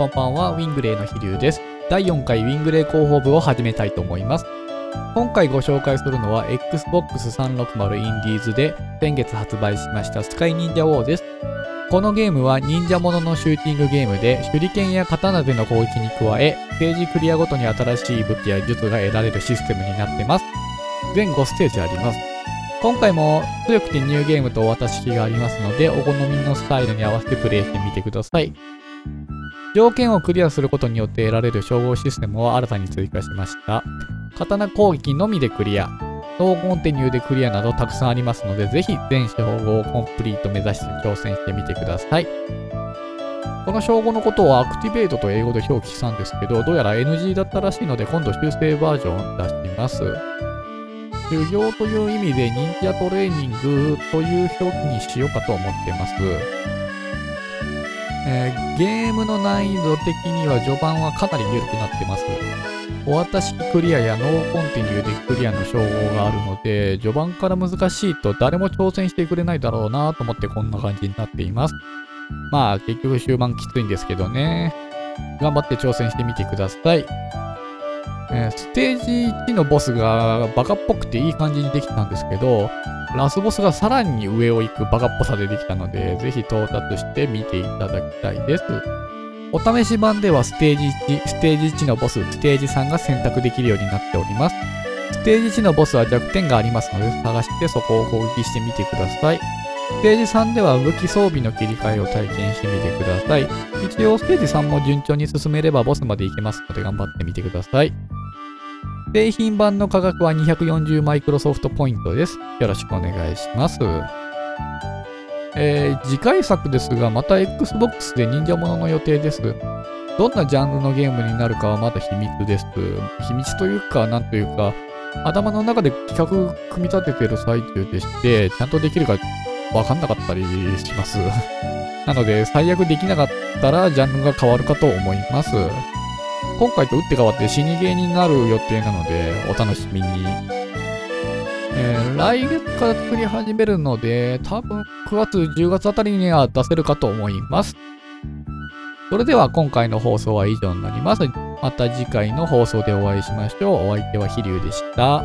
こんばんは、ウィングレイの飛龍です。第4回ウィングレイ広報部を始めたいと思います。今回ご紹介するのは Xbox 360インディーズで先月発売しましたスカイ忍者ウォーです。このゲームは忍者もののシューティングゲームで手裏剣や刀での攻撃に加えステージクリアごとに新しい武器や術が得られるシステムになってます。全5ステージあります。今回も強くてニューゲームとお渡し機がありますので、お好みのスタイルに合わせてプレイしてみてください。条件をクリアすることによって得られる称号システムを新たに追加しました。刀攻撃のみでクリア、総コンテニューでクリアなどたくさんありますので、ぜひ全称号をコンプリート目指して挑戦してみてください。この称号のことをアクティベートと英語で表記したんですけど、どうやら NG だったらしいので、今度修正バージョンを出します。修行という意味で忍者トレーニングという表記にしようかと思ってます。えー、ゲームの難易度的には序盤はかなり緩くなってます。お渡しクリアやノーコンティニューでクリアの称号があるので、序盤から難しいと誰も挑戦してくれないだろうなと思ってこんな感じになっています。まあ結局終盤きついんですけどね。頑張って挑戦してみてください。えー、ステージ1のボスがバカっぽくていい感じにできたんですけど、ラスボスがさらに上を行くバカっぽさでできたので、ぜひ到達して見ていただきたいです。お試し版ではステージ1、ステージ1のボス、ステージ3が選択できるようになっております。ステージ1のボスは弱点がありますので、探してそこを攻撃してみてください。ステージ3では武器装備の切り替えを体験してみてください。一応ステージ3も順調に進めればボスまで行けますので頑張ってみてください。製品版の価格は240マイクロソフトポイントです。よろしくお願いします。えー、次回作ですが、また Xbox で忍者ものの予定です。どんなジャンルのゲームになるかはまだ秘密です。秘密というか、なんというか、頭の中で企画組み立ててる最中でして、ちゃんとできるかわかんなかったりします。なので、最悪できなかったらジャンルが変わるかと思います。今回と打って変わって死にゲーになる予定なので、お楽しみに。えー、来月から作り始めるので、多分9月、10月あたりには出せるかと思います。それでは今回の放送は以上になります。また次回の放送でお会いしましょう。お相手は飛龍でした。